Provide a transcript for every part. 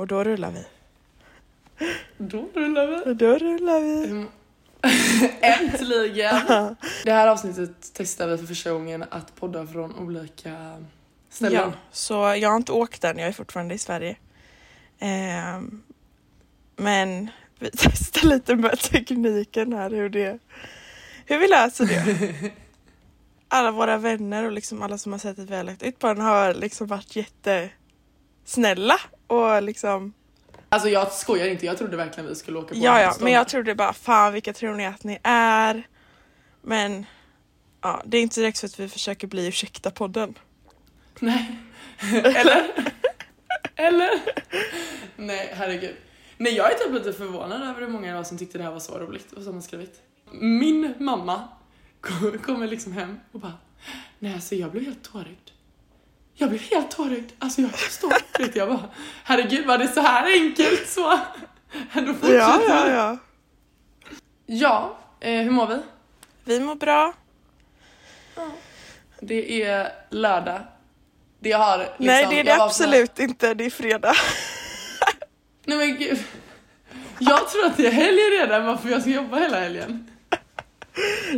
Och då rullar vi. Då rullar vi. Då rullar vi. Mm. Äntligen! Det här avsnittet testar vi för första gången att podda från olika ställen. Ja, så jag har inte åkt än, jag är fortfarande i Sverige. Ehm, men vi testar lite med tekniken här, hur, det, hur vi löser det. Alla våra vänner och liksom alla som har sett att vi har lagt ut på den har liksom varit jättesnälla och liksom Alltså jag skojar inte, jag trodde verkligen vi skulle åka på Ja, ja, men jag trodde bara fan vilka tror ni att ni är? Men ja, det är inte direkt så att vi försöker bli ursäkta podden. Nej. Eller? Eller? Nej, herregud. Nej, jag är typ lite förvånad över hur många det var som tyckte det här var så roligt och som har skrivit. Min mamma kom- kommer liksom hem och bara Nej, alltså jag blev helt tårögd. Jag blev helt tårögd. Alltså jag förstår inte. Jag bara Herregud, var det så här enkelt så? Då fortsätter Ja, ja, ja. Ja, eh, hur mår vi? Vi mår bra. Det är lördag. Det har liksom, Nej, det är det absolut inte. Det är fredag. Nej men gud. Jag tror att det är helg redan varför jag ska jobba hela helgen.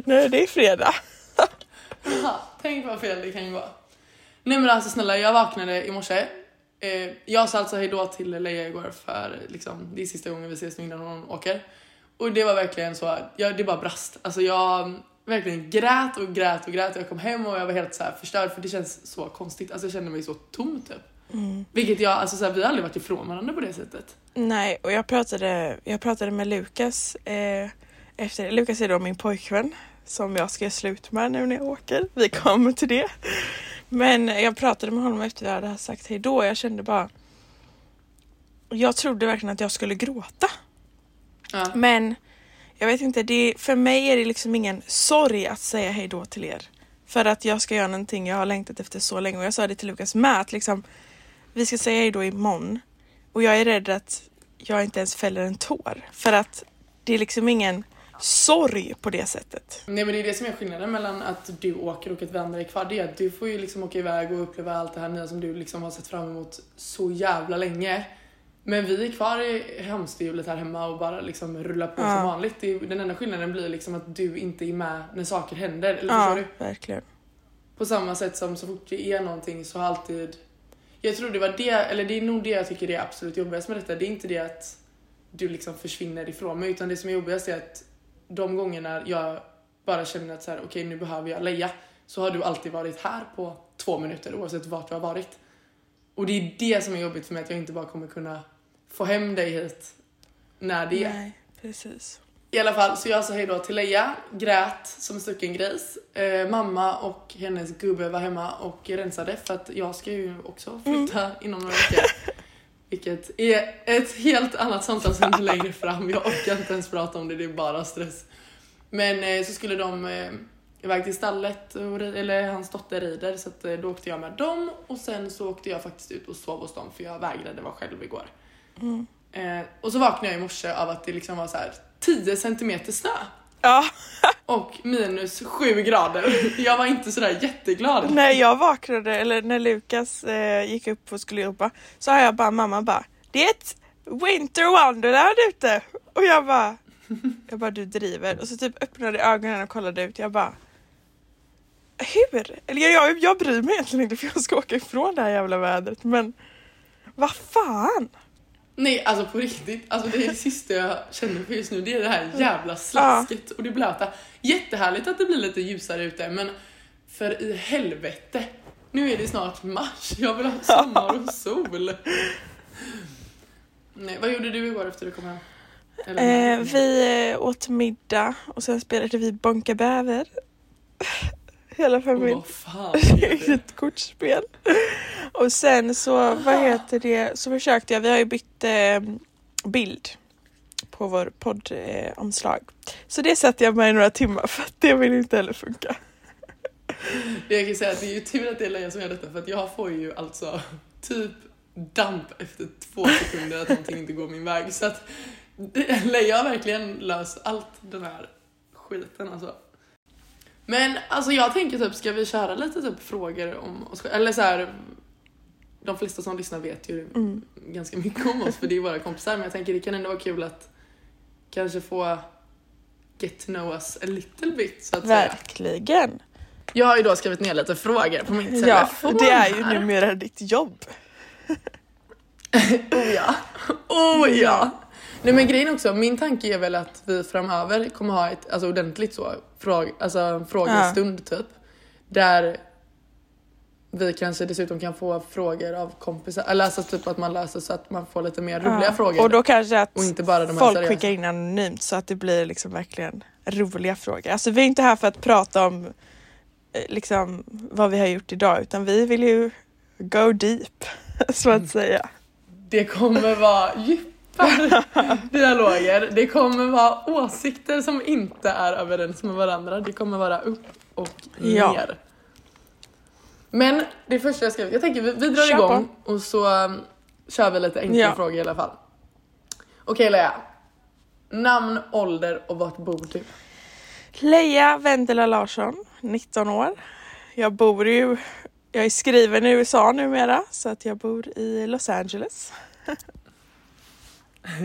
Nej, det är fredag. Aha, tänk vad fel det kan ju vara. Nej men alltså snälla, jag vaknade i morse. Eh, jag sa alltså hejdå till Leia igår för liksom, det är sista gången vi ses nu innan hon åker. Och det var verkligen så, jag, det bara brast. Alltså jag verkligen grät och grät och grät jag kom hem och jag var helt så förstörd för det känns så konstigt. Alltså jag kände mig så tom typ. Vilket jag, alltså så här, vi har aldrig varit ifrån varandra på det sättet. Nej, och jag pratade, jag pratade med Lukas eh, efter Lukas är då min pojkvän som jag ska göra slut med nu när jag åker. Vi kommer till det. Men jag pratade med honom efter jag hade sagt hej då jag kände bara jag trodde verkligen att jag skulle gråta. Ja. Men jag vet inte, det, för mig är det liksom ingen sorg att säga hej då till er. För att jag ska göra någonting jag har längtat efter så länge och jag sa det till Lukas med att liksom vi ska säga hej då imorgon och jag är rädd att jag inte ens fäller en tår för att det är liksom ingen sorg på det sättet. Nej men det är det som är skillnaden mellan att du åker och att vi andra är kvar. Det är att du får ju liksom åka iväg och uppleva allt det här nya som du liksom har sett fram emot så jävla länge. Men vi är kvar i hamsterhjulet här hemma och bara liksom rullar på Ja. som vanligt. Den enda skillnaden blir liksom att du inte är med när saker händer. Eller Ja, förstår du? verkligen. På samma sätt som så fort det är någonting så har alltid... Jag tror det var det, eller det är nog det jag tycker det är absolut jobbigast med detta. Det är inte det att du liksom försvinner ifrån mig utan det som är jobbigast är att de gångerna jag bara känner att så här, okej nu behöver jag leja så har du alltid varit här på två minuter oavsett vart du har varit. Och det är det som är jobbigt för mig att jag inte bara kommer kunna få hem dig hit när det är. Nej, precis. I alla fall, så jag sa hejdå till Leia, grät som en stucken gris. Eh, mamma och hennes gubbe var hemma och rensade för att jag ska ju också flytta inom några veckor. Vilket är ett helt annat samtalsämne längre fram. Jag orkar inte ens prata om det, det är bara stress. Men eh, så skulle de eh, iväg till stallet, och, eller hans dotter rider, så att, eh, då åkte jag med dem och sen så åkte jag faktiskt ut och sov hos dem för jag vägrade vara själv igår. Eh, och så vaknade jag i morse av att det liksom var så här 10 centimeter snö Ja, och minus 7 grader. Jag var inte sådär jätteglad. när jag vaknade, eller när Lukas eh, gick upp och skulle jobba, så har jag bara mamma bara, det är ett winter wonderland ute! Och jag bara, jag bara du driver. Och så typ öppnade jag ögonen och kollade ut, jag bara, hur? Eller jag, jag bryr mig egentligen inte för jag ska åka ifrån det här jävla vädret, men vad fan? Nej, alltså på riktigt. Alltså det är det sista jag känner för just nu. Det är det här jävla slasket och det blöta. Jättehärligt att det blir lite ljusare ute, men för i helvete. Nu är det snart mars. Jag vill ha sommar och sol. Nej, vad gjorde du igår efter du kom hem? Eh, vi eh, åt middag och sen spelade vi Bonka bäver. Hela familjen. vad fan är det? ett kortspel. Och sen så, vad heter det, så försökte jag, vi har ju bytt eh, bild på vår poddomslag. Eh, så det satte jag med i några timmar för att det vill inte heller funka. Det jag kan säga att det är ju tur att det är Leia som gör detta för att jag får ju alltså typ damp efter två sekunder att någonting inte går min väg. Så att Leia har verkligen löst allt den här skiten alltså. Men alltså jag tänker typ, ska vi köra lite typ frågor om oss själva? Eller så här, de flesta som lyssnar vet ju Mm. ganska mycket om oss för det är våra kompisar men jag tänker det kan ändå vara kul att kanske få get to know us a little bit så att säga. Verkligen. Jag har ju då skrivit ner lite frågor på Ja, telefon det är ju numera ditt jobb. Oh ja. Oh ja. Nej men grejen också, min tanke är väl att vi framöver kommer ha ett alltså, ordentligt så, fråg, alltså, frågestund typ. Där vi kanske dessutom kan få frågor av kompisar, eller alltså typ att man löser så att man får lite mer roliga Ja. frågor. Och då kanske att folk skickar in anonymt så att det blir liksom verkligen roliga frågor. Alltså vi är inte här för att prata om eh, liksom vad vi har gjort idag utan vi vill ju go deep så Mm. att säga. Det kommer vara djupare dialoger. Det kommer vara åsikter som inte är överens med varandra. Det kommer vara upp och Ja. Men det första jag skrev, jag tänker vi, vi drar Kör igång och så um, kör vi lite enkla Ja. frågor i alla fall. Okej Lea. Namn, ålder och vart bor du? Leia Vendela Larsson, 19 år. Jag bor ju, jag är skriven i USA numera så att jag bor i Los Angeles.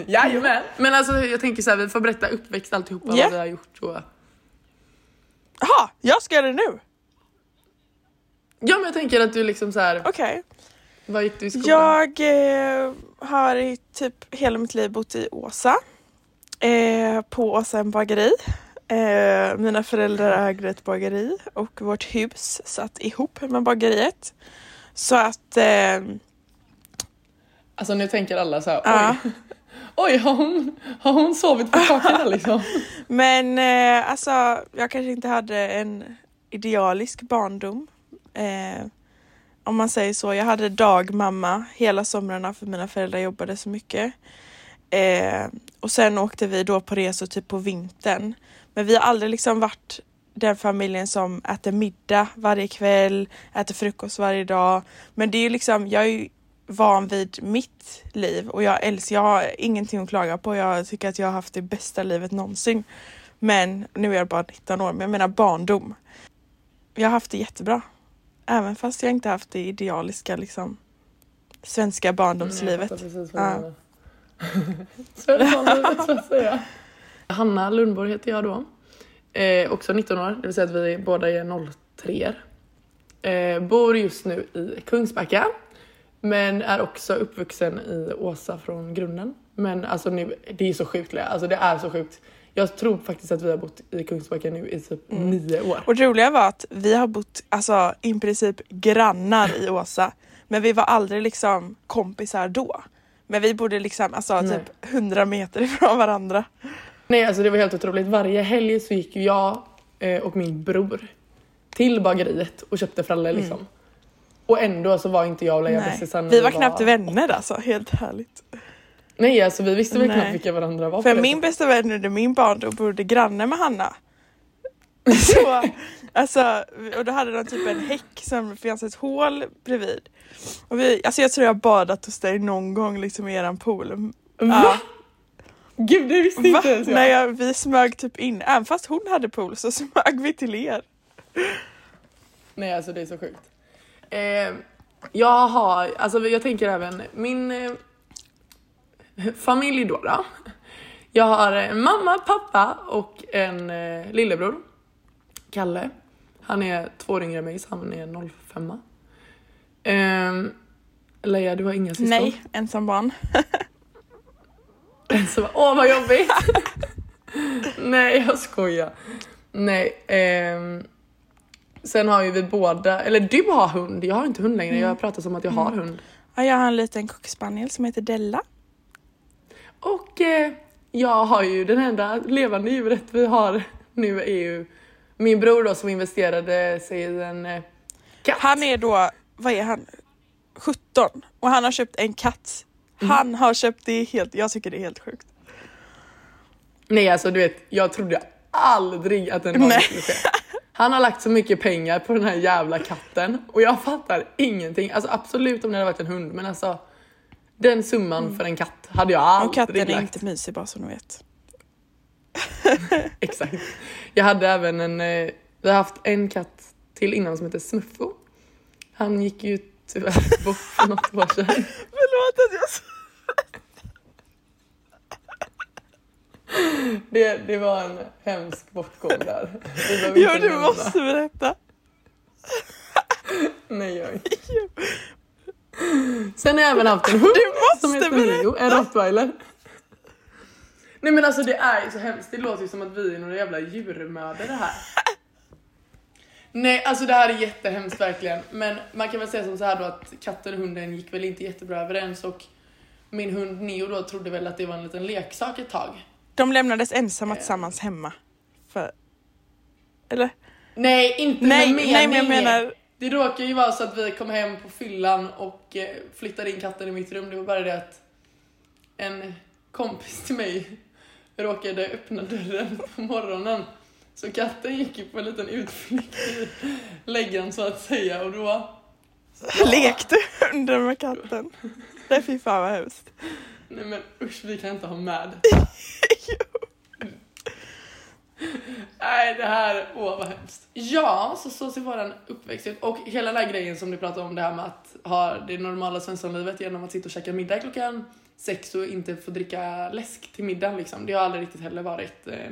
Jajamän! Men alltså jag tänker så här, vi får berätta uppväxt alltihopa Ja. vad vi har gjort och... Jaha, jag ska göra det nu? Ja men jag tänker att du liksom så här, Okej. vad gick du i skolan? Jag eh, har i typ hela mitt liv bott i Åsa. Eh, på Åsa bageri. Eh, mina föräldrar äger ett bageri och vårt hus satt ihop med bageriet. Så att eh, Alltså nu tänker alla så här, Ja. oj, oj har, hon, har hon sovit på kakan liksom? Men eh, alltså, jag kanske inte hade en idealisk barndom. Eh, om man säger så. Jag hade dagmamma hela somrarna för mina föräldrar jobbade så mycket. Eh, och sen åkte vi då på resor typ på vintern. Men vi har aldrig liksom varit den familjen som äter middag varje kväll, äter frukost varje dag. Men det är ju liksom, jag är ju van vid mitt liv och jag älskar, jag har ingenting att klaga på. Jag tycker att jag har haft det bästa livet någonsin. Men nu är jag bara 19 år, men jag menar barndom. Jag har haft det jättebra. Även fast jag inte haft det idealiska liksom svenska barndomslivet. Jag fattar precis vad Ja. Svenssonlivet så att säga. Hanna Lundborg heter jag då. Eh, också 19 år, det vill säga att vi båda är 03 eh, Bor just nu i Kungsbacka. Men är också uppvuxen i Åsa från grunden. Men alltså nu, det är så sjukt Lea. Alltså det är så sjukt. Jag tror faktiskt att vi har bott i Kungsbacka nu i typ Mm. nio år. Och det roliga var att vi har bott alltså i princip grannar i Åsa. Men vi var aldrig liksom kompisar då. Men vi bodde liksom alltså Nej. typ 100 meter ifrån varandra. Nej alltså det var helt otroligt. Varje helg så gick jag eh, och min bror till bageriet och köpte frallor liksom. Och ändå så var inte jag och Leia bästisar Vi var knappt vänner alltså, helt härligt. Nej alltså vi visste väl Nej. knappt vilka varandra var. För min bästa vän under min barndom bodde granne med Hanna. Så, alltså, och då hade de typ en häck som fanns ett hål bredvid. Och vi, alltså jag tror jag badat hos dig någon gång liksom i eran pool. Va? Gud det visste Va? inte ens jag. Nej, jag, vi smög typ in, även fast hon hade pool så smög vi till er. Nej alltså det är så sjukt. Eh, jag har, alltså jag tänker även min eh, familj då, då. Jag har en mamma, pappa och en eh, lillebror. Kalle. Han är två år yngre än mig så han är 05. Eh, Leia du har inga syskon? Nej, ensam barn. Så bara, åh vad jobbigt! Nej jag skojar. Nej. ehm, sen har ju vi båda, eller du har hund, jag har inte hund längre. Jag pratar som att jag har hund. Ja, jag har en liten cockspaniel som heter Della. Och eh, jag har ju den enda levande djuret vi har nu är ju min bror då som investerade sig i en eh, katt. Han är då, vad är han? 17 och han har köpt en katt. Mm. Han har köpt det helt, jag tycker det är helt sjukt. Nej alltså du vet, jag trodde aldrig att den dagen Nej. skulle ske. Han har lagt så mycket pengar på den här jävla katten och jag fattar ingenting. Alltså absolut om det hade varit en hund men alltså den summan för en katt hade jag Mm. Och aldrig katten är inte mysig bara så ni vet. Exakt. Jag hade även en, eh, vi har haft en katt till innan som heter Smuffo. Han gick ju tyvärr bort för något år sedan. Förlåt att jag... Det, det var en hemsk bortgång där. Jo, du måste berätta. Nej, gör inte. Sen har jag även haft en hund som heter. Neo, en rottweiler. Nej men alltså det är ju så hemskt, det låter ju som att vi är några jävla djurmördare här. Nej alltså det här är jättehemskt verkligen. Men man kan väl säga som så här då att katten och hunden gick väl inte jättebra överens och min hund Neo då trodde väl att det var en liten leksak ett tag. De lämnades ensamma tillsammans hemma. För... Eller? Nej inte Nej, med mening. nej, men jag menar... Det råkar ju vara så att vi kom hem på fyllan och eh, flyttade in katten i mitt rum. Det var bara det att en kompis till mig råkade öppna dörren på morgonen. Så katten gick ju på en liten utflykt i läggan så att säga och då... Lekte hunden med katten? Nej fy fan vad hemskt. Nej men usch vi kan inte ha med Nej det här, åh vad hemskt. Ja, så så ser våran uppväxt ut. Och hela den här grejen som du pratade om det här med att ha det normala svenssonlivet genom att sitta och käka middag klockan sex och inte få dricka läsk till middagen liksom. Det har aldrig riktigt heller varit eh,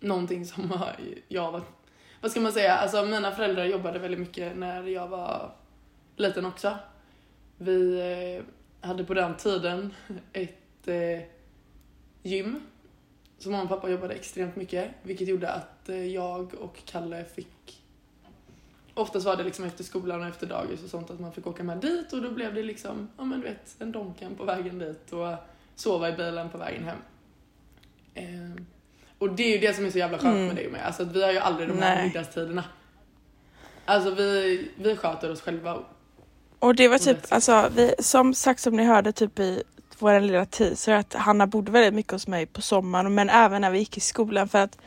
någonting som har, jag var, vad ska man säga, alltså mina föräldrar jobbade väldigt mycket när jag var liten också. Vi eh, hade på den tiden ett eh, gym så mamma och pappa jobbade extremt mycket, vilket gjorde att eh, jag och Kalle fick... Oftast var det liksom efter skolan och efter dagis och sånt att man fick åka med dit och då blev det liksom, ja men du vet, en Donken på vägen dit och sova i bilen på vägen hem. Eh, och det är ju det som är så jävla skönt Mm. med det med, alltså att vi har ju aldrig de här middagstiderna. Alltså vi, vi sköter oss själva. Och det var Och typ, alltså vi, som sagt som ni hörde typ i vår lilla teaser att Hanna bodde väldigt mycket hos mig på sommaren men även när vi gick i skolan för att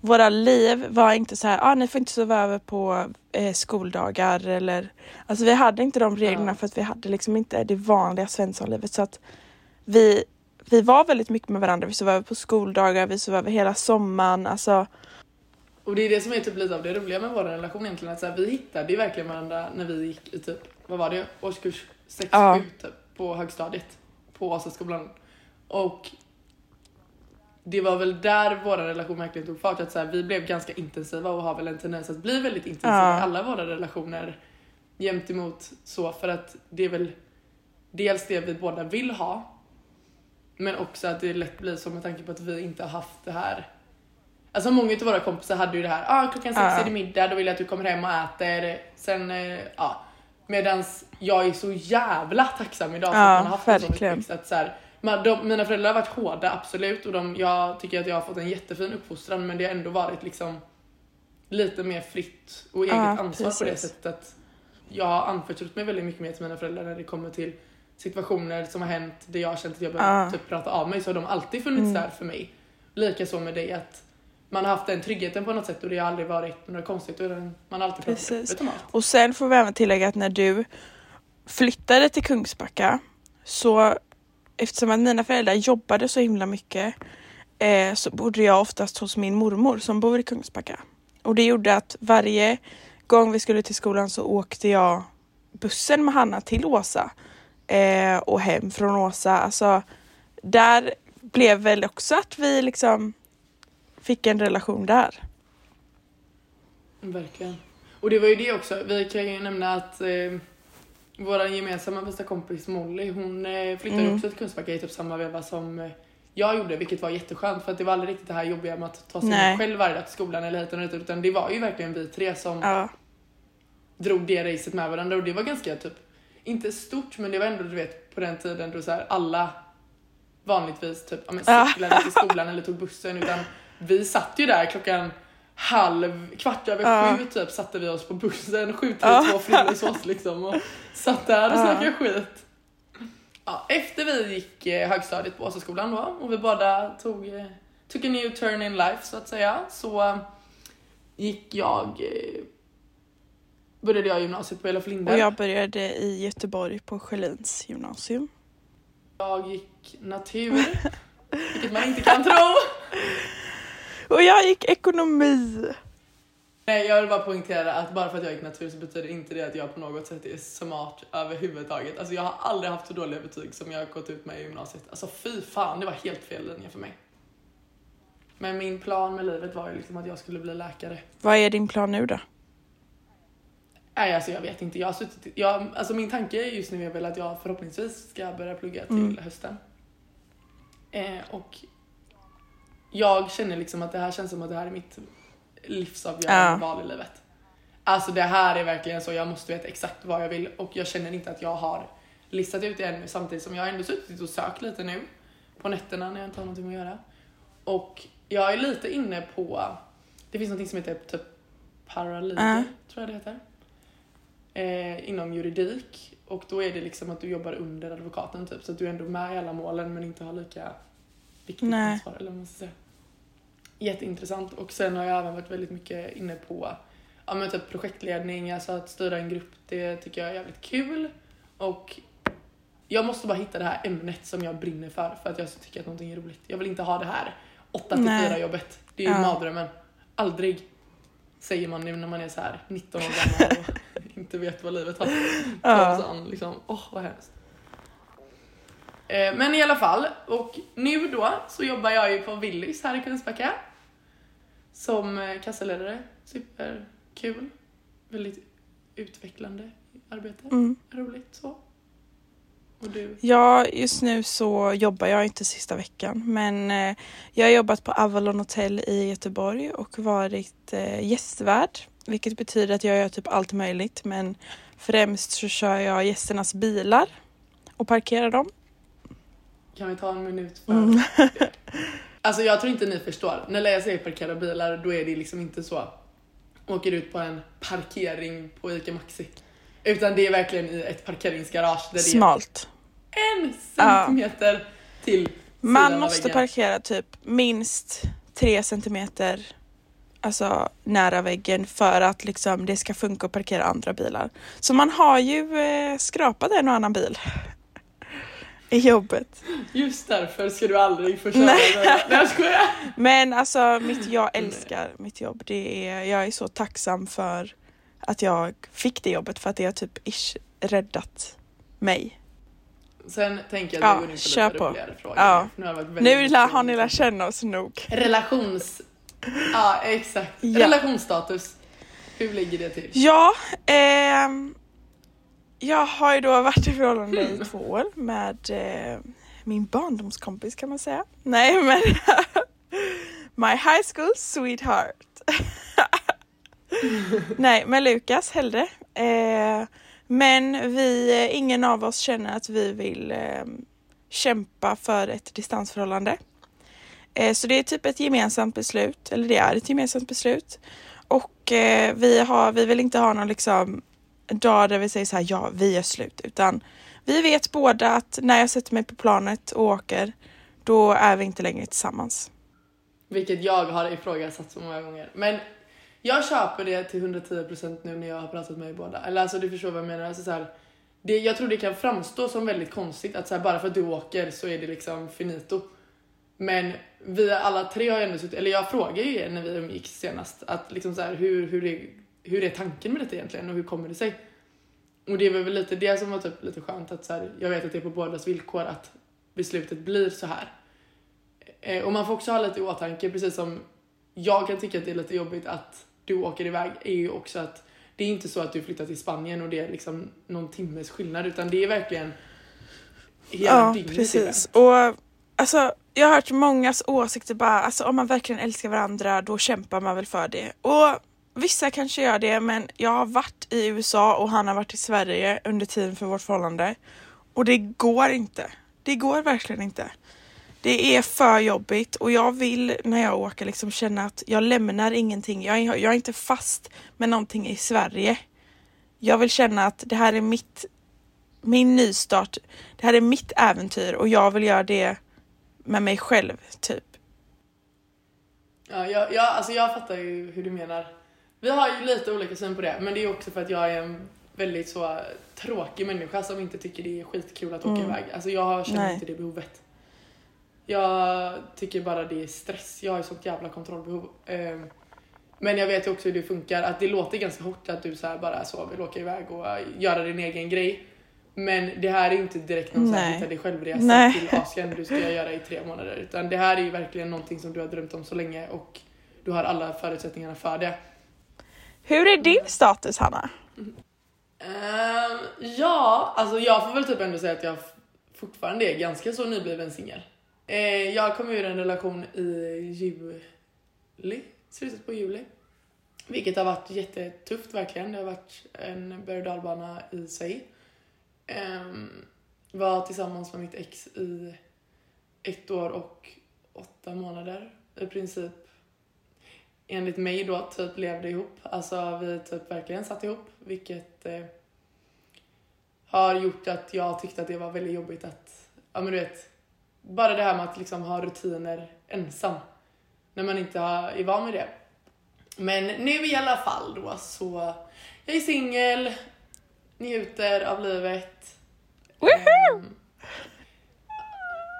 våra liv var inte så här, ah, ni får inte sova över på eh, skoldagar eller alltså vi hade inte de reglerna Ja. för att vi hade liksom inte det vanliga svenssonlivet så att vi, vi var väldigt mycket med varandra, vi sov över på skoldagar, vi sov över hela sommaren, alltså Och det är det som är typ lite av det roliga med vår relation egentligen. Att så här, vi hittade ju verkligen varandra när vi gick i typ, vad var det, årskurs 6-7 Ja. typ, på högstadiet. På Vasaskolan. Och det var väl där vår relation verkligen tog fart. Att så här, vi blev ganska intensiva och har väl en tendens att bli väldigt intensiva Ja. i alla våra relationer. Jämt emot så för att det är väl dels det vi båda vill ha. Men också att det lätt blir så med tanke på att vi inte har haft det här Alltså många av våra kompisar hade ju det här, ah, klockan sex Ja. är det middag, då vill jag att du kommer hem och äter. Sen, eh, ja. Medans jag är så jävla tacksam idag för Ja, att man har haft en sån uppväxt. Att så här, man, de, mina föräldrar har varit hårda, absolut. Och de, jag tycker att jag har fått en jättefin uppfostran men det har ändå varit liksom lite mer fritt och eget Ja, ansvar på det precis. sättet att jag har anförtrott mig väldigt mycket mer till mina föräldrar när det kommer till situationer som har hänt där jag har känt att jag behöver Ja. typ prata av mig så har de alltid funnits Mm. där för mig. Likaså med dig att man har haft den tryggheten på något sätt och det har aldrig varit några konstigheter. utan Man har alltid pratat Precis. om allt. Och sen får vi även tillägga att när du flyttade till Kungsbacka så eftersom att mina föräldrar jobbade så himla mycket eh, så bodde jag oftast hos min mormor som bor i Kungsbacka. Och det gjorde att varje gång vi skulle till skolan så åkte jag bussen med Hanna till Åsa eh, och hem från Åsa. Alltså där blev väl också att vi liksom fick en relation där. Verkligen. Och det var ju det också, vi kan ju nämna att eh, vår gemensamma bästa kompis Molly, hon eh, flyttade Mm. också till Kungsbacka i typ samma veva som eh, jag gjorde, vilket var jätteskönt för att det var aldrig riktigt det här jobbiga med att ta sig Nej. själv varje dag till skolan eller hit och dit, utan det var ju verkligen vi tre som Ja, drog det racet med varandra och det var ganska typ, inte stort men det var ändå du vet på den tiden då så här, alla vanligtvis typ ja, men cyklade till skolan eller tog bussen utan vi satt ju där klockan halv, kvart över Ja. sju typ satte vi oss på bussen, sju till Ja. två Frillesås liksom och satt där och Ja. snackade skit. Ja, efter vi gick eh, högstadiet på Vasaskolan då och vi båda tog, eh, took a new turn in life så att säga så eh, gick jag började jag gymnasiet på Elof Linde. och jag började i Göteborg på Sjölins gymnasium. Jag gick natur, vilket man inte kan tro. Och jag gick ekonomi. Nej, jag vill bara poängtera att bara för att jag gick natur så betyder inte det att jag på något sätt är smart överhuvudtaget. Alltså jag har aldrig haft så dåliga betyg som jag har gått ut med i gymnasiet. Alltså fy fan, det var helt fel linje för mig. Men min plan med livet var ju liksom att jag skulle bli läkare. Vad är din plan nu då? Nej, alltså jag vet inte. Jag har suttit, jag, alltså min tanke just nu är väl att jag förhoppningsvis ska börja plugga till Mm. hösten. Eh, och jag känner liksom att det här känns som att det här är mitt livsavgörande Ja. val i livet. Alltså det här är verkligen så, jag måste veta exakt vad jag vill och jag känner inte att jag har listat ut det ännu samtidigt som jag ändå suttit och sökt lite nu på nätterna när jag inte har någonting att göra. Och jag är lite inne på, det finns något som heter typ paralegal, Ja. tror jag det heter. Eh, inom juridik och då är det liksom att du jobbar under advokaten typ så att du är ändå med i alla målen men inte har lika viktigt Nej. ansvar eller vad man ska säga. Jätteintressant och sen har jag även varit väldigt mycket inne på ja, men typ projektledning, alltså att styra en grupp, det tycker jag är jävligt kul. Och jag måste bara hitta det här ämnet som jag brinner för, för att jag tycker att någonting är roligt. Jag vill inte ha det här 8 till Nej. 4 jobbet. Det är ju Ja. mardrömmen. Aldrig, säger man nu när man är så här 19 år gammal och inte vet vad livet har Ja. an. Liksom. Åh, vad hemskt. Eh, Men i alla fall, och nu då så jobbar jag ju på Willys här i Kungsbacka. Som eh, kassaledare. Superkul. Väldigt utvecklande arbete. Mm. Roligt så. Och du? Ja, just nu så jobbar jag inte sista veckan men eh, jag har jobbat på Avalon Hotel i Göteborg och varit eh, gästvärd. Vilket betyder att jag gör typ allt möjligt men främst så kör jag gästernas bilar och parkerar dem. Kan vi ta en minut för Mm. Alltså jag tror inte ni förstår. När jag säger parkera bilar då är det liksom inte så. Åker ut på en parkering på ICA Maxi. Utan det är verkligen i ett parkeringsgarage där Smalt. det är en centimeter till sidan Man måste parkera typ minst tre centimeter alltså nära väggen för att liksom det ska funka att parkera andra bilar. Så man har ju eh, skrapat en och annan bil i jobbet. Just därför ska du aldrig få köra Nej. Nej. Nej jag skojar. Men alltså mitt, jag älskar mitt jobb. Det är, jag är så tacksam för att jag fick det jobbet för att det har typ ish räddat mig. Sen tänker jag att Ja, vi går in på lite på. roligare frågor. Ja. Nu har, Nu lär, har ni lärt känna oss nog. Relations... Ja exakt. Ja. Relationsstatus. Hur ligger det till? Ja, ehm, jag har ju då varit i förhållande i två år med eh, min barndomskompis kan man säga. Nej men My high school sweetheart. Nej med Lukas hellre. Eh, men vi, ingen av oss känner att vi vill eh, kämpa för ett distansförhållande. Eh, så det är typ ett gemensamt beslut, eller det är ett gemensamt beslut. Och eh, vi, har, vi vill inte ha någon liksom dag där vi säger så här, ja vi är slut, utan vi vet båda att när jag sätter mig på planet och åker, då är vi inte längre tillsammans. Vilket jag har ifrågasatt så många gånger. Men jag köper det till 110% nu när jag har pratat med er båda. Eller alltså du förstår vad jag menar. Alltså, så här, det, jag tror det kan framstå som väldigt konstigt att så här, bara för att du åker så är det liksom finito. Men vi alla tre har ju ändå suttit, eller jag frågade ju er när vi umgicks senast att liksom så här, hur, hur, det hur är tanken med detta egentligen och hur kommer det sig? Och det var väl lite det som var typ lite skönt att så här, jag vet att det är på bådas villkor att beslutet blir så här. Eh, och man får också ha lite i åtanke, precis som jag kan tycka att det är lite jobbigt att du åker iväg, är ju också att det är inte så att du flyttar till Spanien och det är liksom någon timmes skillnad, utan det är verkligen hela Ja, dygnet precis. Och alltså, jag har hört mångas åsikter bara, alltså om man verkligen älskar varandra då kämpar man väl för det. Och vissa kanske gör det, men jag har varit i USA och han har varit i Sverige under tiden för vårt förhållande. Och det går inte. Det går verkligen inte. Det är för jobbigt och jag vill när jag åker liksom känna att jag lämnar ingenting. Jag är, jag är inte fast med någonting i Sverige. Jag vill känna att det här är mitt, min nystart. Det här är mitt äventyr och jag vill göra det med mig själv, typ. Ja, jag, jag, alltså jag fattar ju hur du menar. Vi har ju lite olika syn på det, men det är också för att jag är en väldigt så tråkig människa som inte tycker det är skitkul att åka Mm. iväg. Alltså jag känner Nej. inte det behovet. Jag tycker bara det är stress. Jag har ju sånt jävla kontrollbehov. Ehm, Men jag vet ju också hur det funkar, att det låter ganska hårt att du så här bara så vill åka iväg och göra din egen grej. Men det här är ju inte direkt någon så här Nej. hitta dig självresa till Asien du ska göra i tre månader. Utan det här är ju verkligen någonting som du har drömt om så länge och du har alla förutsättningarna för det. Hur är din status Hanna? Um, ja, alltså jag får väl typ ändå säga att jag fortfarande är ganska så nybliven singel. Uh, jag kom ur en relation i juli, slutet på juli. Vilket har varit jättetufft verkligen. Det har varit en berg och dalbana i sig. Um, var tillsammans med mitt ex i ett år och åtta månader i princip. Enligt mig då typ levde ihop. Alltså vi typ verkligen satt ihop. Vilket eh, har gjort att jag tyckte att det var väldigt jobbigt att, ja men du vet, bara det här med att liksom ha rutiner ensam. När man inte är van med det. Men nu i alla fall då så, jag är singel, njuter av livet. Woohoo!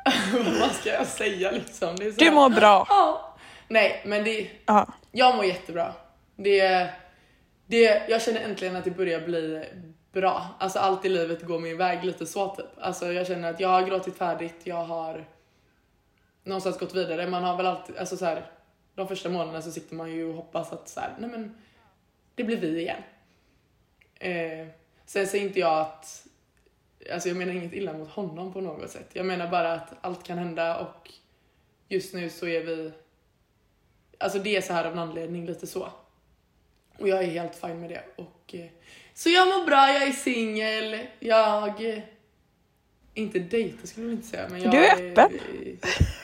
Ehm, vad ska jag säga liksom? Det är så Du mår bra. Ja. Nej, men det, Ja. jag mår jättebra. Det, det, jag känner äntligen att det börjar bli bra. Alltså allt i livet går min väg lite så typ. Alltså jag känner att jag har gråtit färdigt, jag har någonstans gått vidare. Man har väl alltid, alltså så här, de första månaderna så sitter man ju och hoppas att så här, nej men det blir vi igen. Eh, sen säger inte jag att, alltså jag menar inget illa mot honom på något sätt. Jag menar bara att allt kan hända och just nu så är vi Alltså det är så här av en anledning, lite så. Och jag är helt fine med det. Och, eh, så jag mår bra, jag är singel, jag... eh, Inte dejtar skulle jag inte säga, men jag Du är öppen.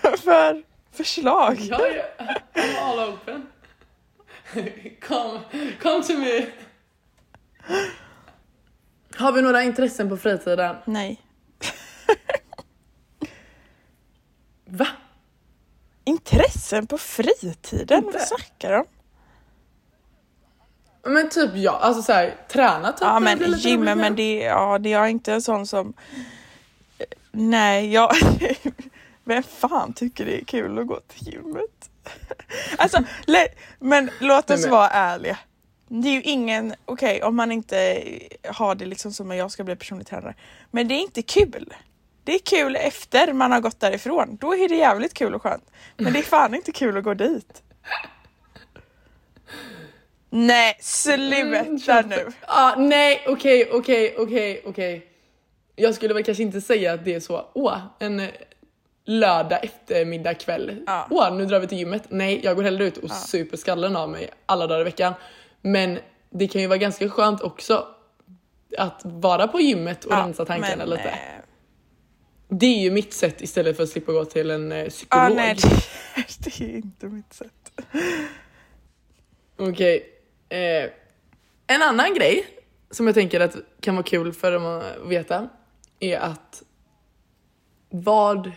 För förslag. Jag är I'm all open. Come, come to me. Har vi några intressen på fritiden? Nej. Va? Intressen på fritiden? Inte. Vad snackar du om? Men typ ja, alltså såhär träna typ. Ja men roligt men det, ja, det är inte en sån som... Nej, jag... Vem fan tycker det är kul att gå till gymmet? Alltså, men låt Nej, oss men- vara ärliga. Det är ju ingen, okej om man inte har det liksom som jag ska bli personlig tränare. Men det är inte kul. Det är kul efter man har gått därifrån. Då är det jävligt kul och skönt. Men det är fan inte kul att gå dit. Nej, sluta nu. Ah, nej, okej, okej, okej, okej. Jag skulle väl kanske inte säga att det är så, åh, en eh, lördag eftermiddag kväll. Ja. Åh, nu drar vi till gymmet. Nej, jag går hellre ut och super skallen av mig alla dagar i veckan. Men det kan ju vara ganska skönt också att vara på gymmet och Ja, rensa tankarna lite. Det är ju mitt sätt istället för att slippa gå till en eh, psykolog. Ja, nej, det, är inte mitt sätt. Okej. Eh, en annan grej som jag tänker att kan vara kul för dem att veta är att vad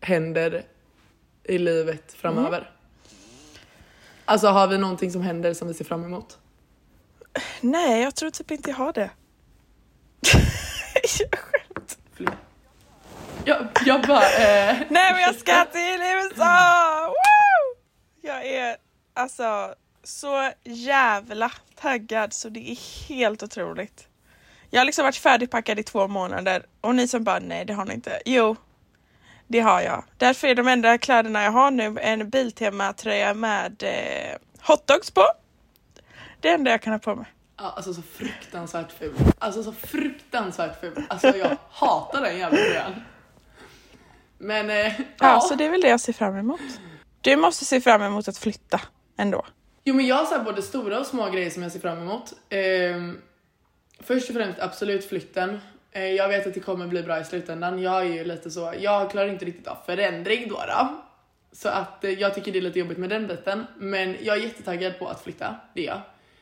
händer i livet framöver? Alltså har vi någonting som händer som vi ser fram emot? Nej, jag tror typ inte jag har det. jag. Jag, jag bara... Eh, Nej, men jag ska till USA! Woo! Jag är alltså så jävla taggad så det är helt otroligt. Jag har liksom varit färdigpackad i två månader och ni som bara nej det har ni inte. Jo, det har jag. Därför är de enda kläderna jag har nu en Biltema-tröja med eh, hotdogs på. Det enda jag kan ha på mig. ja, alltså så fruktansvärt ful. Alltså så fruktansvärt ful. Alltså jag hatar den jävla tröjan. Men eh, Ja, ja. så det är väl det jag ser fram emot. Du måste se fram emot att flytta ändå. Jo men jag har så här både stora och små grejer som jag ser fram emot. Ehm, först och främst absolut flytten. Eh, jag vet att det kommer bli bra i slutändan. Jag är ju lite så, jag klarar inte riktigt av förändring då. då. Så att eh, jag tycker det är lite jobbigt med den biten. Men jag är jättetaggad på att flytta, det är jag.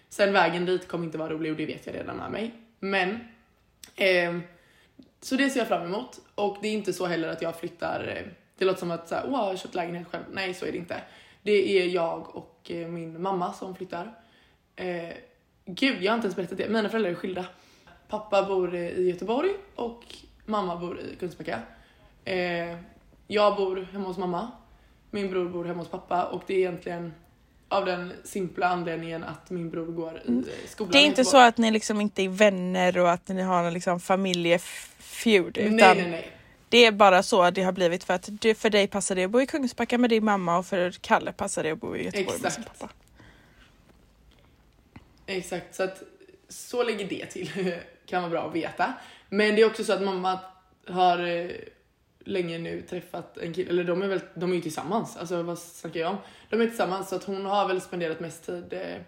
Sen vägen dit kommer inte vara rolig och det vet jag redan med mig. Men ehm, så det ser jag fram emot. Och det är inte så heller att jag flyttar, eh, det låter som att så här, åh, jag har köpt lägenhet själv. Nej, så är det inte. Det är jag och eh, min mamma som flyttar. Eh, gud, jag har inte ens berättat det. Mina föräldrar är skilda. Pappa bor eh, i Göteborg och mamma bor i Kungsbacka. Eh, jag bor hemma hos mamma. Min bror bor hemma hos pappa och det är egentligen av den simpla anledningen att min bror går i eh, skolan Det är inte så att ni liksom inte är vänner och att ni har en liksom familjefeud utan Nej, nej, nej. det är bara så det har blivit för att det, för dig passar det att bo i Kungsbacka med din mamma och för Kalle passar det att bo i Göteborg med sin Exakt. pappa. Exakt, så att så ligger det till. kan vara bra att veta. Men det är också så att mamma har eh, länge nu träffat en kille, eller de är väl de är ju tillsammans, alltså vad snackar jag om? De är tillsammans så att hon har väl spenderat mest tid eh,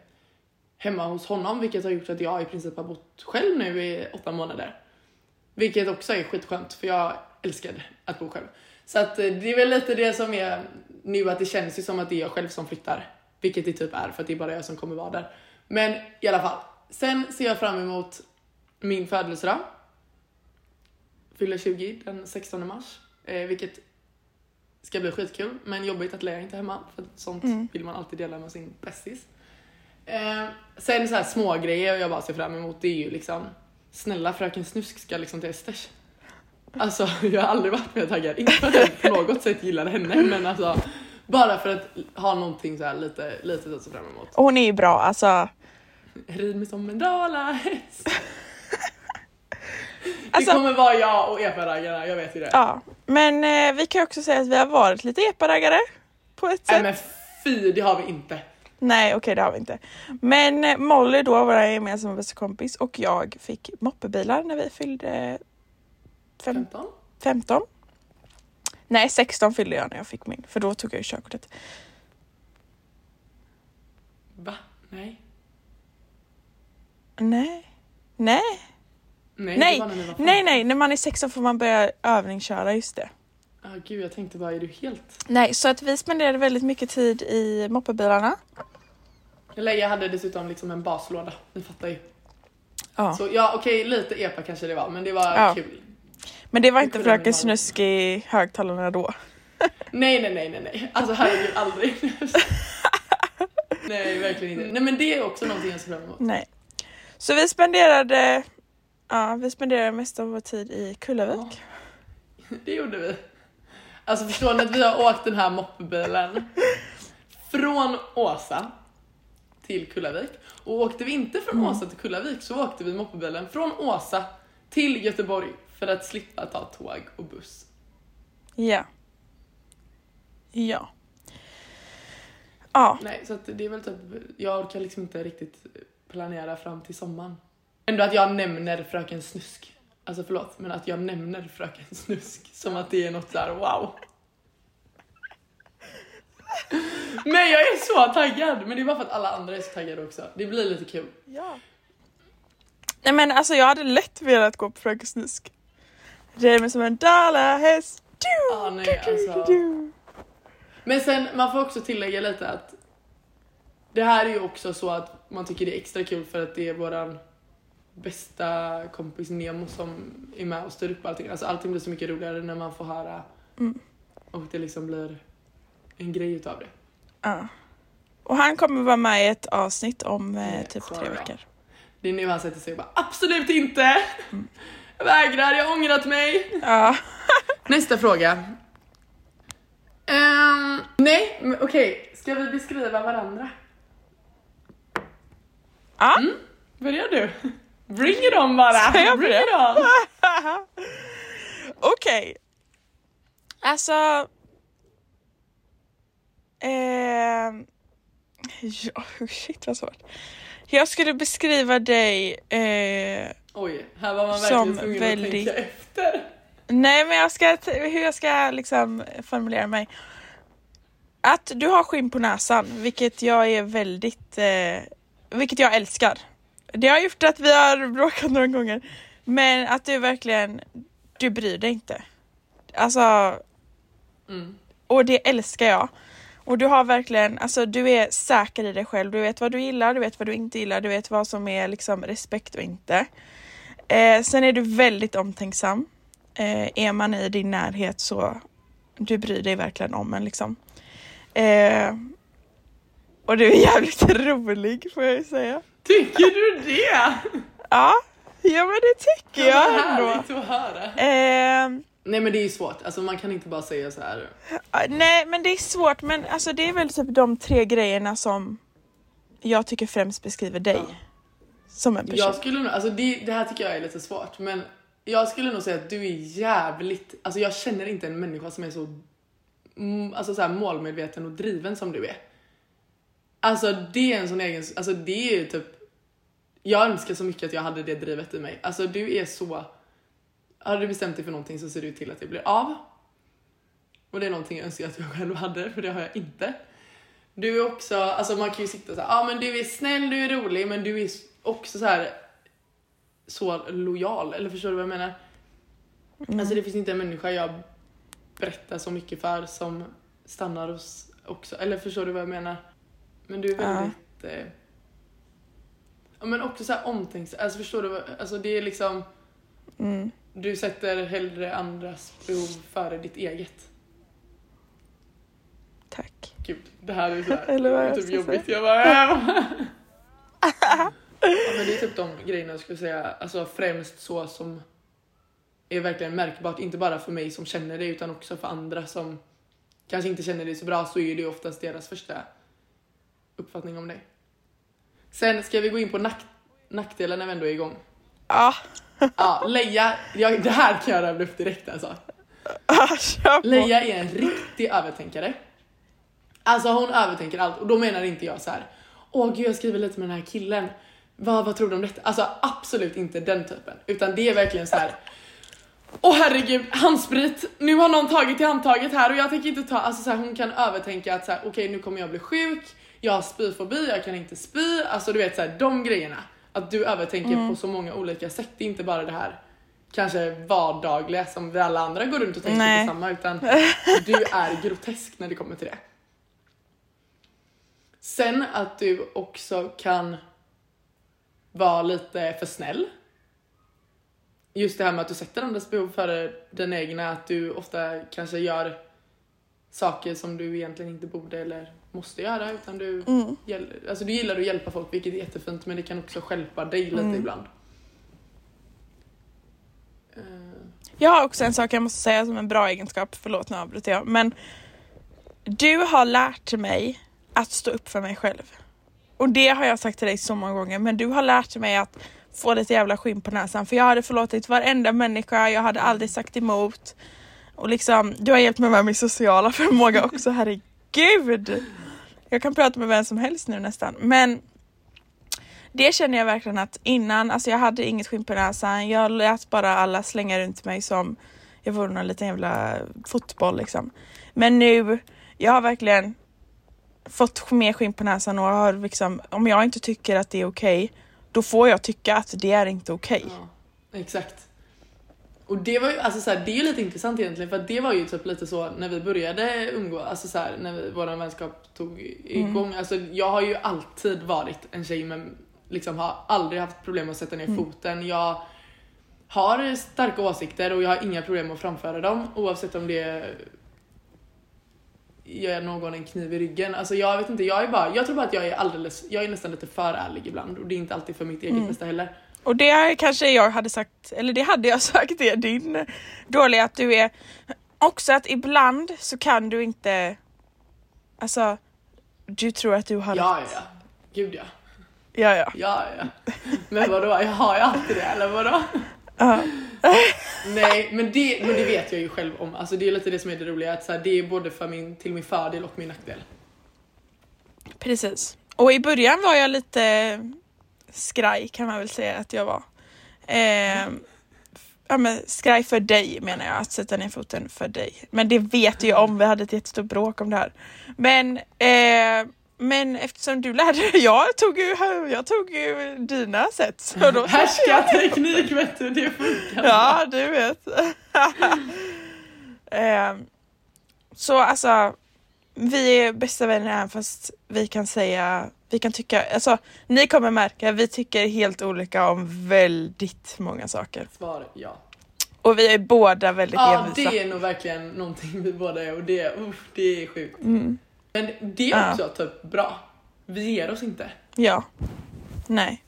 hemma hos honom vilket har gjort att jag i princip har bott själv nu i åtta månader. Vilket också är skitskönt för jag älskade att bo själv. Så att eh, det är väl lite det som är nu att det känns ju som att det är jag själv som flyttar. Vilket det typ är för att det är bara jag som kommer vara där. Men i alla fall. Sen ser jag fram emot min födelsedag. Fyller 20 den 16 mars. Eh, vilket ska bli skitkul men jobbigt att Lea inte är hemma för sånt Mm. vill man alltid dela med sin bästis. Eh, sen så här små grejer jag bara ser fram emot det är ju liksom snälla fröken Snusk ska liksom till Esters. Alltså jag har aldrig varit mer taggad, inte för att jag på något sätt gillar henne men alltså bara för att ha någonting så här lite, lite att se fram emot. Och hon är ju bra alltså. Rid mig som en dalahäst. Alltså- det kommer vara jag och epa-raggarna, jag vet ju det. Ja, men eh, vi kan också säga att vi har varit lite epa-raggare på ett Nej sätt. men fy, det har vi inte. Nej, okej det har vi inte. Men eh, Molly då, vår gemensamma bästa kompis och jag fick moppebilar när vi fyllde fem, 15? 15. Nej, 16 fyllde jag när jag fick min, för då tog jag ju körkortet. Va? Nej. Nej. Nej, Nej, Nej, nej, nej, när man är 16 får man börja övningsköra, just det. Ah, gud, jag tänkte bara, är du helt... Nej, så att vi spenderade väldigt mycket tid i moppebilarna. Leia hade dessutom liksom en baslåda, ni fattar ju. Ja. Så ja, okej, lite epa kanske det var, men det var Ja. kul. Men det var inte Fröken. Snusk i högtalarna då. Nej, nej, nej, nej, nej. Alltså herregud, aldrig. nej, verkligen inte. Nej, men det är också någonting jag ser fram emot. Nej. Så vi spenderade, ja, vi spenderade mest av vår tid i Kullavik. Det gjorde vi. Alltså förstår ni att vi har åkt den här moppebilen från Åsa till Kullavik. Och åkte vi inte från Åsa till Kullavik så åkte vi moppebilen från Åsa till Göteborg för att slippa ta tåg och buss. Ja. Ja. Ja, Nej, så att det är väl typ, jag orkar liksom inte riktigt planera fram till sommaren. Ändå att jag nämner Fröken Snusk. Alltså förlåt, men att jag nämner Fröken Snusk som att det är något där wow. Men jag är så taggad! Men det är bara för att alla andra är så taggade också. Det blir lite kul. Ja. Nej men alltså jag hade lätt velat gå på Fröken Snusk. Red mig som en dalahäst. Ah, nej, alltså. Men sen, man får också tillägga lite att det här är ju också så att man tycker det är extra kul för att det är våran bästa kompis Nemo som är med och styr upp allting. Alltså allting blir så mycket roligare när man får höra Mm. och det liksom blir en grej utav det. Ja. Och han kommer vara med i ett avsnitt om eh, typ tre veckor. Det är nu han sätter sig och bara absolut inte! Jag vägrar, jag har ångrat mig! Ja. Nästa fråga. Ehm, nej, men okej. Ska vi beskriva varandra? Ja. Mm. Börjar du? Bring it on bara! Bring it on! Okej. Alltså... ehm, ja, shit vad svårt. Jag skulle beskriva dig... Eh, Oj, här var man verkligen tvungen väldigt- att tänka efter. nej men jag ska... Hur jag ska liksom formulera mig. Att du har skinn på näsan, vilket jag är väldigt... Eh, vilket jag älskar. Det har gjort att vi har bråkat några gånger. Men att du verkligen... Du bryr dig inte. Alltså... Mm. Och det älskar jag. Och du har verkligen, alltså du är säker i dig själv. Du vet vad du gillar, du vet vad du inte gillar, du vet vad som är liksom respekt och inte. Eh, sen är du väldigt omtänksam. Eh, är man i din närhet så du bryr dig verkligen om en liksom. Eh, och du är jävligt rolig får jag ju säga. Tycker du det? Ja, ja men det tycker Ja, jag ändå. härligt att höra. Eh, Nej men det är ju svårt, alltså man kan inte bara säga så här. Nej, men det är svårt. Men alltså, det är väl typ de tre grejerna som jag tycker främst beskriver dig Ja. som en person. Jag skulle nog, alltså det, det här tycker jag är lite svårt men jag skulle nog säga att du är jävligt, alltså jag känner inte en människa som är så, alltså så målmedveten och driven som du är. Alltså det är en sån egen, alltså det är ju typ, jag önskar så mycket att jag hade det drivet i mig. Alltså du är så, har du bestämt dig för någonting så ser du till att det blir av. Och det är någonting jag önskar att jag själv hade, för det har jag inte. Du är också, alltså man kan ju sitta så ja ah, men du är snäll, du är rolig, men du är också så här så lojal, eller förstår du vad jag menar? Mm. Alltså det finns inte en människa jag berättar så mycket för som stannar hos också, eller förstår du vad jag menar? Men du är väldigt, eh, ja men också så här omtänksam, alltså förstår du alltså det är liksom, Mm. du sätter hellre andras behov före ditt eget. Tack. Gud, det här är så här, Eller vad jag typ jobbigt. Jag bara, ja, men det är typ de grejerna jag skulle säga, alltså främst så som är verkligen märkbart, inte bara för mig som känner det utan också för andra som kanske inte känner det så bra så är det oftast deras första uppfattning om dig. Sen ska vi gå in på nack nackdelar när vi ändå är igång. Ja, Ja, Leia, jag, det här kan jag rabbla upp direkt alltså. på. Leia är en riktig övertänkare. Alltså hon övertänker allt och då menar inte jag så här. Åh gud jag skriver lite med den här killen. Vad, vad tror du om detta? Alltså absolut inte den typen. Utan det är verkligen så här. Åh herregud, handsprit! Nu har någon tagit i handtaget här och jag tänker inte ta, alltså så här, hon kan övertänka att så här, okej nu kommer jag bli sjuk, jag har spyfobi, jag kan inte spy, alltså du vet så här, de grejerna. Att du övertänker på så många olika sätt, det är inte bara det här kanske vardagliga som vi alla andra går runt och tänker Nej. på samma utan du är grotesk när det kommer till det. Sen att du också kan vara lite för snäll. Just det här med att du sätter andras behov före den egna, att du ofta kanske gör saker som du egentligen inte borde eller måste göra utan du, Mm. alltså du gillar att hjälpa folk vilket är jättefint men det kan också stjälpa dig lite Mm. ibland. Eh, Jag har också en sak jag måste säga som en bra egenskap, förlåt nu avbryter jag, men du har lärt mig att stå upp för mig själv. Och det har jag sagt till dig så många gånger, men du har lärt mig att få lite jävla skinn på näsan för jag hade förlåtit varenda människa, jag hade aldrig sagt emot. Och liksom, du har hjälpt mig med min sociala förmåga också, herregud! Jag kan prata med vem som helst nu nästan, men det känner jag verkligen att innan, alltså jag hade inget skinn på näsan, jag lät bara alla slänga runt mig som jag vore någon liten jävla fotboll liksom. Men nu, jag har verkligen fått mer skinn på näsan och har liksom, om jag inte tycker att det är okej, då får jag tycka att det är inte okej. Ja, exakt. Och det var ju, alltså så här, det är ju lite intressant egentligen för det var ju typ lite så när vi började umgås, alltså så här, när vi, vår vänskap tog igång. Alltså jag har ju alltid varit en tjej men liksom har aldrig haft problem med att sätta ner foten. Jag har starka åsikter och jag har inga problem med att framföra dem oavsett om det ger någon en kniv i ryggen. Alltså jag vet inte, jag är bara, jag tror bara att jag är alldeles, jag är nästan lite för ärlig ibland och det är inte alltid för mitt eget bästa heller. Och det kanske jag hade sagt, eller det hade jag sagt är din dåliga att du är också att ibland så kan du inte, alltså du tror att du har Ja, rätt. ja, ja. Gud ja. Ja, ja. Ja, ja. Men vadå, jag har ju alltid det eller vadå? Nej, men det, men det vet jag ju själv om. Alltså det är lite det som är det roliga, att så här, det är både för min, till min fördel och min nackdel. Precis. Och i början var jag lite skraj kan man väl säga att jag var. Eh, ja, men skraj för dig menar jag, att sätta ner foten för dig. Men det vet jag om, vi hade ett jättestort bråk om det här. Men, eh, men eftersom du lärde dig, jag tog ju, jag tog ju dina sätt. Så då Härskarteknik vet du, det funkar. Ja, du vet. Ehm, så alltså, vi är bästa vänner även fast vi kan säga, vi kan tycka, alltså ni kommer märka, vi tycker helt olika om väldigt många saker. Svar ja. Och vi är båda väldigt Ja, envisa. det är nog verkligen någonting vi båda är och det, uff, det är sjukt. Mm. Men det är Ja. också typ bra. Vi ger oss inte. Ja. Nej.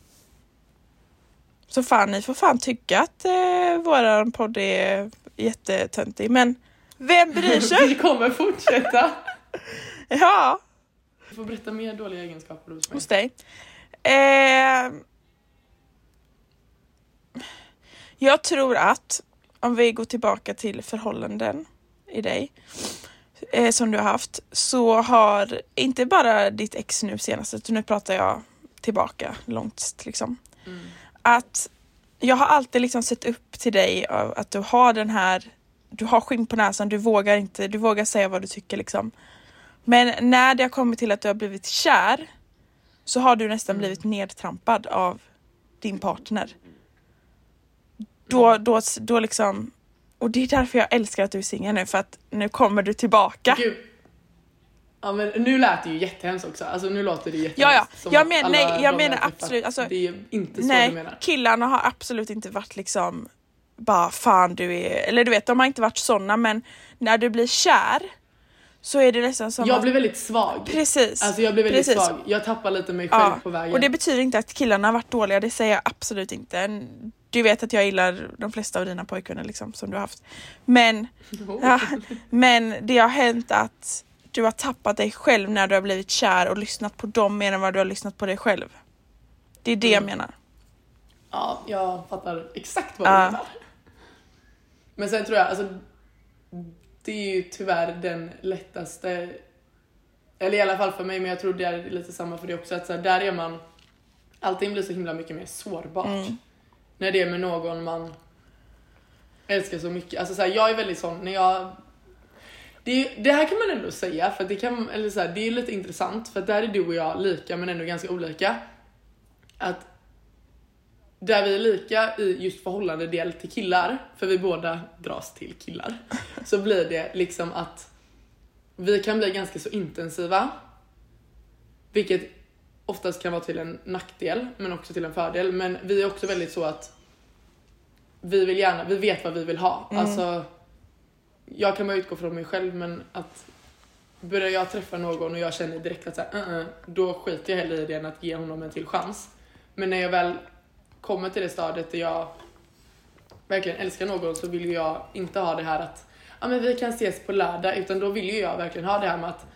Så fan, ni får fan tycka att eh, våran podd är jättetöntig men vem bryr sig? Vi kommer fortsätta. ja, Du får berätta mer dåliga egenskaper hos mig. hos dig. Eh, jag tror att om vi går tillbaka till förhållanden i dig eh, som du har haft så har inte bara ditt ex nu senast utan nu pratar jag tillbaka långt liksom. Mm. Att jag har alltid liksom sett upp till dig att du har den här du har skinn på näsan, du vågar inte, du vågar säga vad du tycker liksom. Men när det har kommit till att du har blivit kär så har du nästan Mm. blivit nedtrampad av din partner. Då, då, då liksom, och det är därför jag älskar att du är singel nu för att nu kommer du tillbaka. Gud. Ja men nu lät det ju jättehemskt också, alltså nu låter det jättehemskt. Ja, ja. Jag men- nej, jag menar absolut, alltså- det är inte så du Nej, menar. killarna har absolut inte varit liksom bara fan du är, eller du vet de har inte varit såna men när du blir kär så är det nästan som Jag att, blir väldigt svag. precis. Alltså jag blir väldigt Precis. svag, jag tappar lite mig själv Ja, på vägen. och det betyder inte att killarna har varit dåliga, det säger jag absolut inte. Du vet att jag gillar de flesta av dina pojkvänner liksom, som du har haft. Men, Oh. ja, men det har hänt att du har tappat dig själv när du har blivit kär och lyssnat på dem mer än vad du har lyssnat på dig själv. Det är det jag Mm. menar. Ja, jag fattar exakt vad Ja. du menar. Men sen tror jag, alltså det är ju tyvärr den lättaste, eller i alla fall för mig, men jag tror det är lite samma för dig också, att så här, där är man, allting blir så himla mycket mer sårbart. Mm. När det är med någon man älskar så mycket. Alltså så här, jag är väldigt sån, när jag det, det här kan man ändå säga, för det, kan, eller så här, det är lite intressant, för där är du och jag lika men ändå ganska olika. Att där vi är lika i just förhållande del till killar, för vi båda dras till killar, så blir det liksom att vi kan bli ganska så intensiva. Vilket oftast kan vara till en nackdel, men också till en fördel. Men vi är också väldigt så att vi vill gärna, vi vet vad vi vill ha. Mm. Alltså, jag kan bara utgå från mig själv, men att börjar jag träffa någon och jag känner direkt att så här, "Uh-uh", då skiter jag hellre i det än att ge honom en till chans. Men när jag väl kommer till det stadiet där jag verkligen älskar någon så vill jag inte ha det här att ja men vi kan ses på lördag utan då vill ju jag verkligen ha det här med att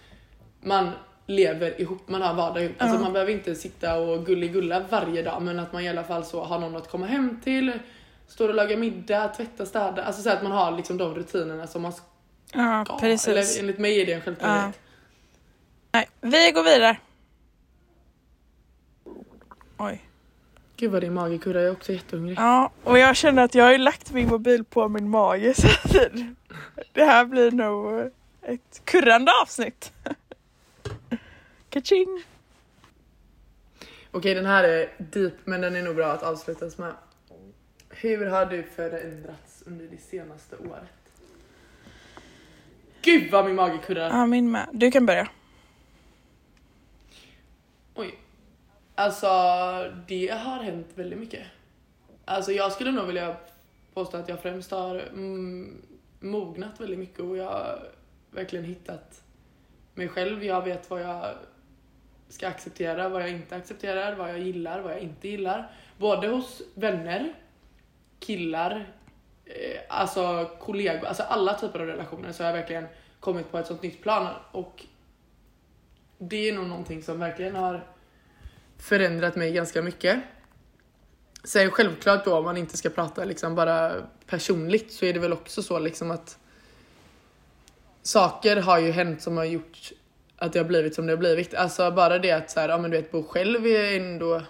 man lever ihop, man har vardag ihop. Alltså Ja. man behöver inte sitta och gulligulla varje dag men att man i alla fall så har någon att komma hem till, står och lagar middag, tvättar, städar. Alltså så att man har liksom de rutinerna som man ska. Ja, precis. Eller enligt mig är det en självklarhet. Nej, vi går vidare. Oj. Gud vad din mage kurrar, jag är också jättehungrig. Ja, och jag känner att jag har ju lagt min mobil på min mage så att det här blir nog ett kurrande avsnitt. Kaching! Okej den här är deep men den är nog bra att avslutas med. Hur har du förändrats under det senaste året? Gud vad min mage kurrar! Ja, min med. Du kan börja. Oj. Alltså det har hänt väldigt mycket. Alltså jag skulle nog vilja påstå att jag främst har mm, mognat väldigt mycket och jag har verkligen hittat mig själv. Jag vet vad jag ska acceptera, vad jag inte accepterar, vad jag gillar, vad jag inte gillar. Både hos vänner, killar, eh, alltså kollegor, alltså alla typer av relationer så har jag verkligen kommit på ett sånt nytt plan och det är nog någonting som verkligen har förändrat mig ganska mycket. Sen självklart då om man inte ska prata liksom bara personligt så är det väl också så liksom att saker har ju hänt som har gjort att det har blivit som det har blivit. Alltså bara det att så här, ja men du vet bo själv är ändå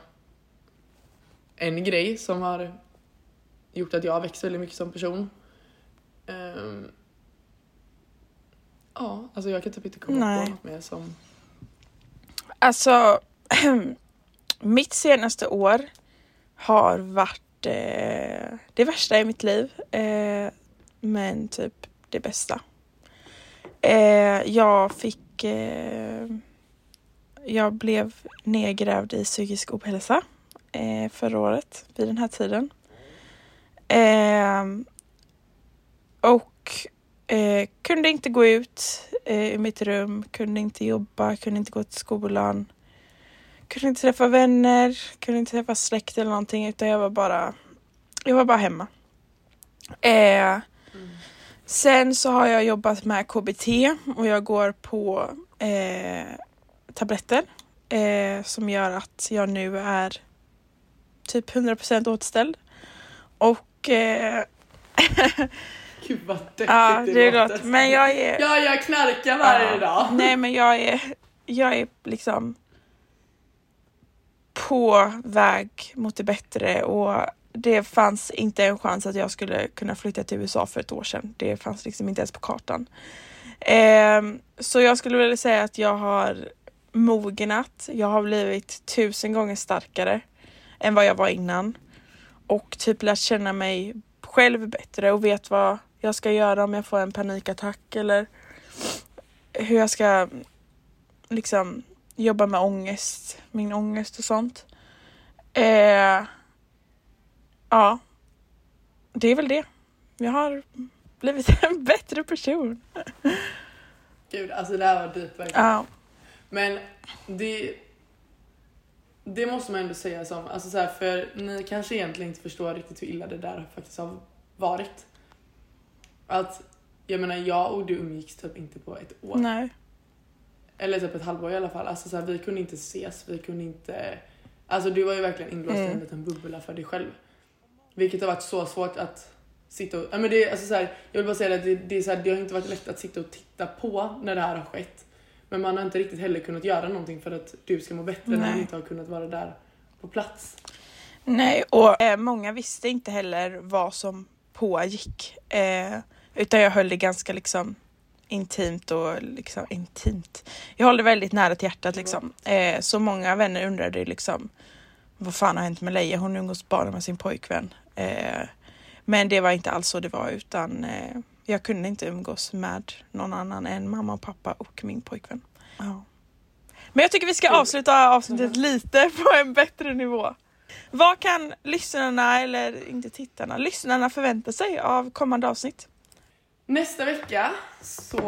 en grej som har gjort att jag har växt väldigt mycket som person. Ehm, ja, alltså jag kan typ inte komma Nej. på något mer som Alltså, mitt senaste år har varit eh, det värsta i mitt liv. Eh, men typ det bästa. Eh, jag fick... Eh, jag blev nedgrävd i psykisk ohälsa eh, förra året vid den här tiden. Eh, och eh, kunde inte gå ut eh, ur mitt rum, kunde inte jobba, kunde inte gå till skolan. Kunde inte träffa vänner, kunde inte träffa släkt eller någonting utan jag var bara, jag var bara hemma. Eh, Mm. Sen så har jag jobbat med KBT och jag går på eh, tabletter eh, som gör att jag nu är typ 100% återställd. Och eh, Gud vad deppigt ja, det låter. Men jag är... Ja, jag knarkar varje Ja. dag. Nej men jag är, jag är liksom på väg mot det bättre och det fanns inte en chans att jag skulle kunna flytta till USA för ett år sedan. Det fanns liksom inte ens på kartan. Eh, så jag skulle vilja säga att jag har mognat. Jag har blivit tusen gånger starkare än vad jag var innan. Och typ lärt känna mig själv bättre och vet vad jag ska göra om jag får en panikattack eller hur jag ska liksom jobba med ångest, min ångest och sånt. Eh, ja, det är väl det. Jag har blivit en bättre person. Gud, alltså det här var deep verkligen. Ja, Men det... Det måste man ändå säga som, alltså så här, för ni kanske egentligen inte förstår riktigt hur illa det där faktiskt har varit. Att, jag menar jag och du umgicks typ inte på ett år. nej. Eller typ ett halvår i alla fall. Alltså så här, vi kunde inte ses, vi kunde inte... Alltså du var ju verkligen inlåst i en Mm. liten bubbla för dig själv. Vilket har varit så svårt att sitta och... Ja, men det, alltså så här, jag vill bara säga att det, det, är så här, det har inte varit lätt att sitta och titta på när det här har skett. Men man har inte riktigt heller kunnat göra någonting för att du ska må bättre när man Nej. inte har kunnat vara där på plats. Nej, och eh, många visste inte heller vad som pågick. Eh, utan jag höll det ganska liksom intimt och liksom intimt. Jag håller väldigt nära till hjärtat liksom. Eh, så många vänner undrade liksom vad fan har hänt med Leia? Hon umgås bara med sin pojkvän. Eh, men det var inte alls så det var utan eh, jag kunde inte umgås med någon annan än mamma och pappa och min pojkvän. Ja. Men jag tycker vi ska avsluta avsnittet lite på en bättre nivå. Vad kan lyssnarna, eller inte tittarna, lyssnarna förvänta sig av kommande avsnitt? Nästa vecka så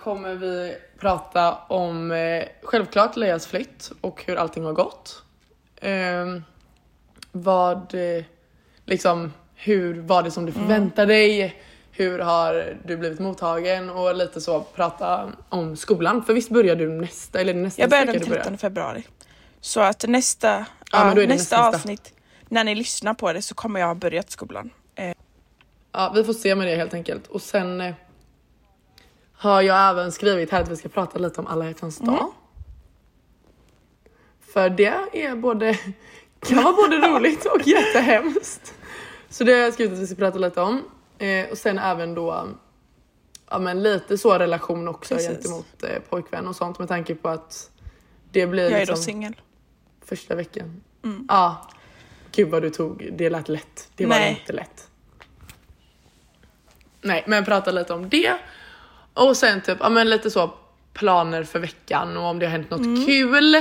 kommer vi prata om eh, självklart Leias flytt och hur allting har gått. Ehm, vad, eh, liksom, hur var det som du förväntade dig? Hur har du blivit mottagen? Och lite så prata om skolan. För visst börjar du nästa, eller nästa Jag börjar den du 13 februari. Så att nästa, Ja, nästa, nästa. avsnitt, när ni lyssnar på det så kommer jag ha börjat skolan. Ja, vi får se med det helt enkelt. Och sen eh, har jag även skrivit här att vi ska prata lite om alla hjärtans dag. Mm. För det är både, kan vara både roligt och jättehemskt. Så det har jag skrivit att vi ska prata lite om. Eh, och sen även då ja, men lite så relation också Precis. gentemot eh, pojkvän och sånt med tanke på att det blir Jag är då liksom singel. första veckan. Mm. Ja. Gud vad du tog, det lät lätt. Det var Nej. inte lätt. Nej, men prata lite om det. Och sen typ, ja men lite så planer för veckan och om det har hänt något Mm. kul.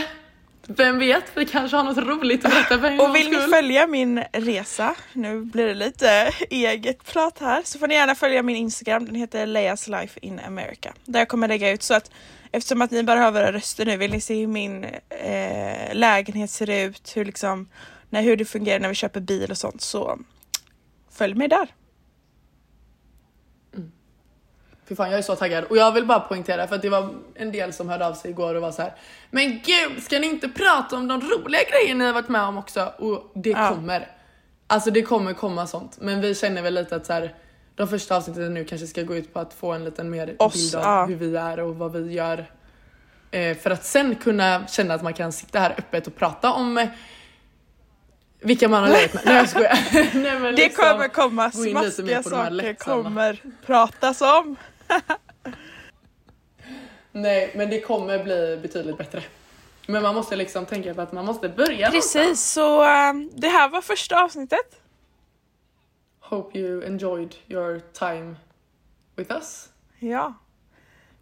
Vem vet, vi kanske har något roligt att berätta för en Och vill ni följa min resa, nu blir det lite eget prat här, så får ni gärna följa min Instagram, den heter Leias Life in America. Där jag kommer lägga ut så att eftersom att ni bara hör våra röster nu, vill ni se hur min eh, lägenhet ser ut, hur, liksom, när, hur det fungerar när vi köper bil och sånt, så följ mig där. Fy fan, jag är så taggad. Och jag vill bara poängtera för att det var en del som hörde av sig igår och var så här. Men gud, ska ni inte prata om de roliga grejer ni har varit med om också? Och det Ja. kommer. Alltså det kommer komma sånt. Men vi känner väl lite att så här, de första avsnitten nu kanske ska gå ut på att få en liten mer Oss, bild av ja. hur vi är och vad vi gör. Eh, för att sen kunna känna att man kan sitta här öppet och prata om eh, vilka man har legat med. Nej jag skojar. Nej, men Det liksom- kommer komma smaskiga saker, kommer pratas om. Nej, men det kommer bli betydligt bättre. Men man måste liksom tänka på att man måste börja. Precis, så um, det här var första avsnittet. Hope you enjoyed your time with us. Ja.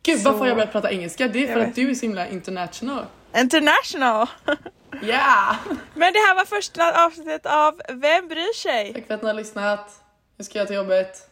Gud, Så- varför jag börjat prata engelska? Det är Jag för vet. att du är så himla international. International! Yeah! Men det här var första avsnittet av Vem bryr sig? Tack för att ni har lyssnat. Nu ska jag till jobbet.